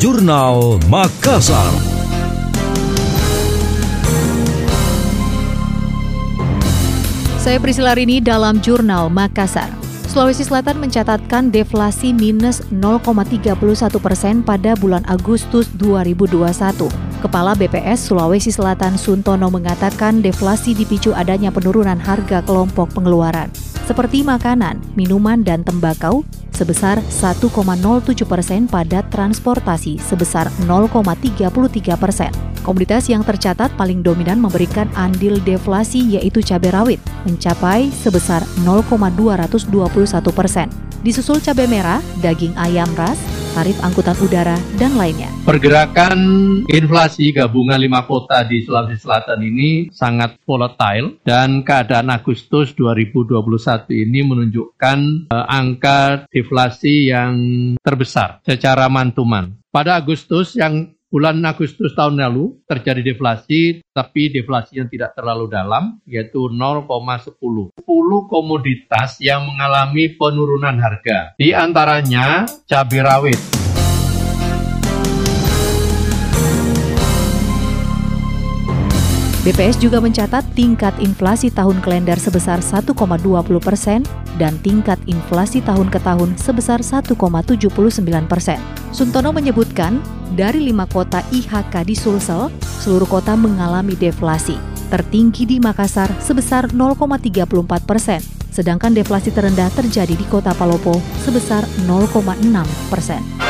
Jurnal Makassar. Saya Priscila Rini dalam Jurnal Makassar. Sulawesi Selatan mencatatkan deflasi minus 0,31 persen pada bulan Agustus 2021. Kepala BPS Sulawesi Selatan Suntono mengatakan deflasi dipicu adanya penurunan harga kelompok pengeluaran seperti makanan, minuman, dan tembakau sebesar 1,07 persen pada transportasi sebesar 0,33 persen. Komoditas yang tercatat paling dominan memberikan andil deflasi yaitu cabai rawit mencapai sebesar 0,221 persen. Disusul cabai merah, daging ayam ras, tarif angkutan udara, dan lainnya. Pergerakan inflasi gabungan lima kota di Sulawesi Selatan ini sangat volatile dan keadaan Agustus 2021 ini menunjukkan uh, angka deflasi yang terbesar secara mantuman. Pada Agustus yang bulan Agustus tahun lalu terjadi deflasi, tapi deflasi yang tidak terlalu dalam, yaitu 0,10. 10 komoditas yang mengalami penurunan harga. Di antaranya cabai rawit. BPS juga mencatat tingkat inflasi tahun kalender sebesar 1,20 persen dan tingkat inflasi tahun ke tahun sebesar 1,79 persen. Suntono menyebutkan, dari lima kota IHK di Sulsel, seluruh kota mengalami deflasi. Tertinggi di Makassar sebesar 0,34 persen, sedangkan deflasi terendah terjadi di kota Palopo sebesar 0,6 persen.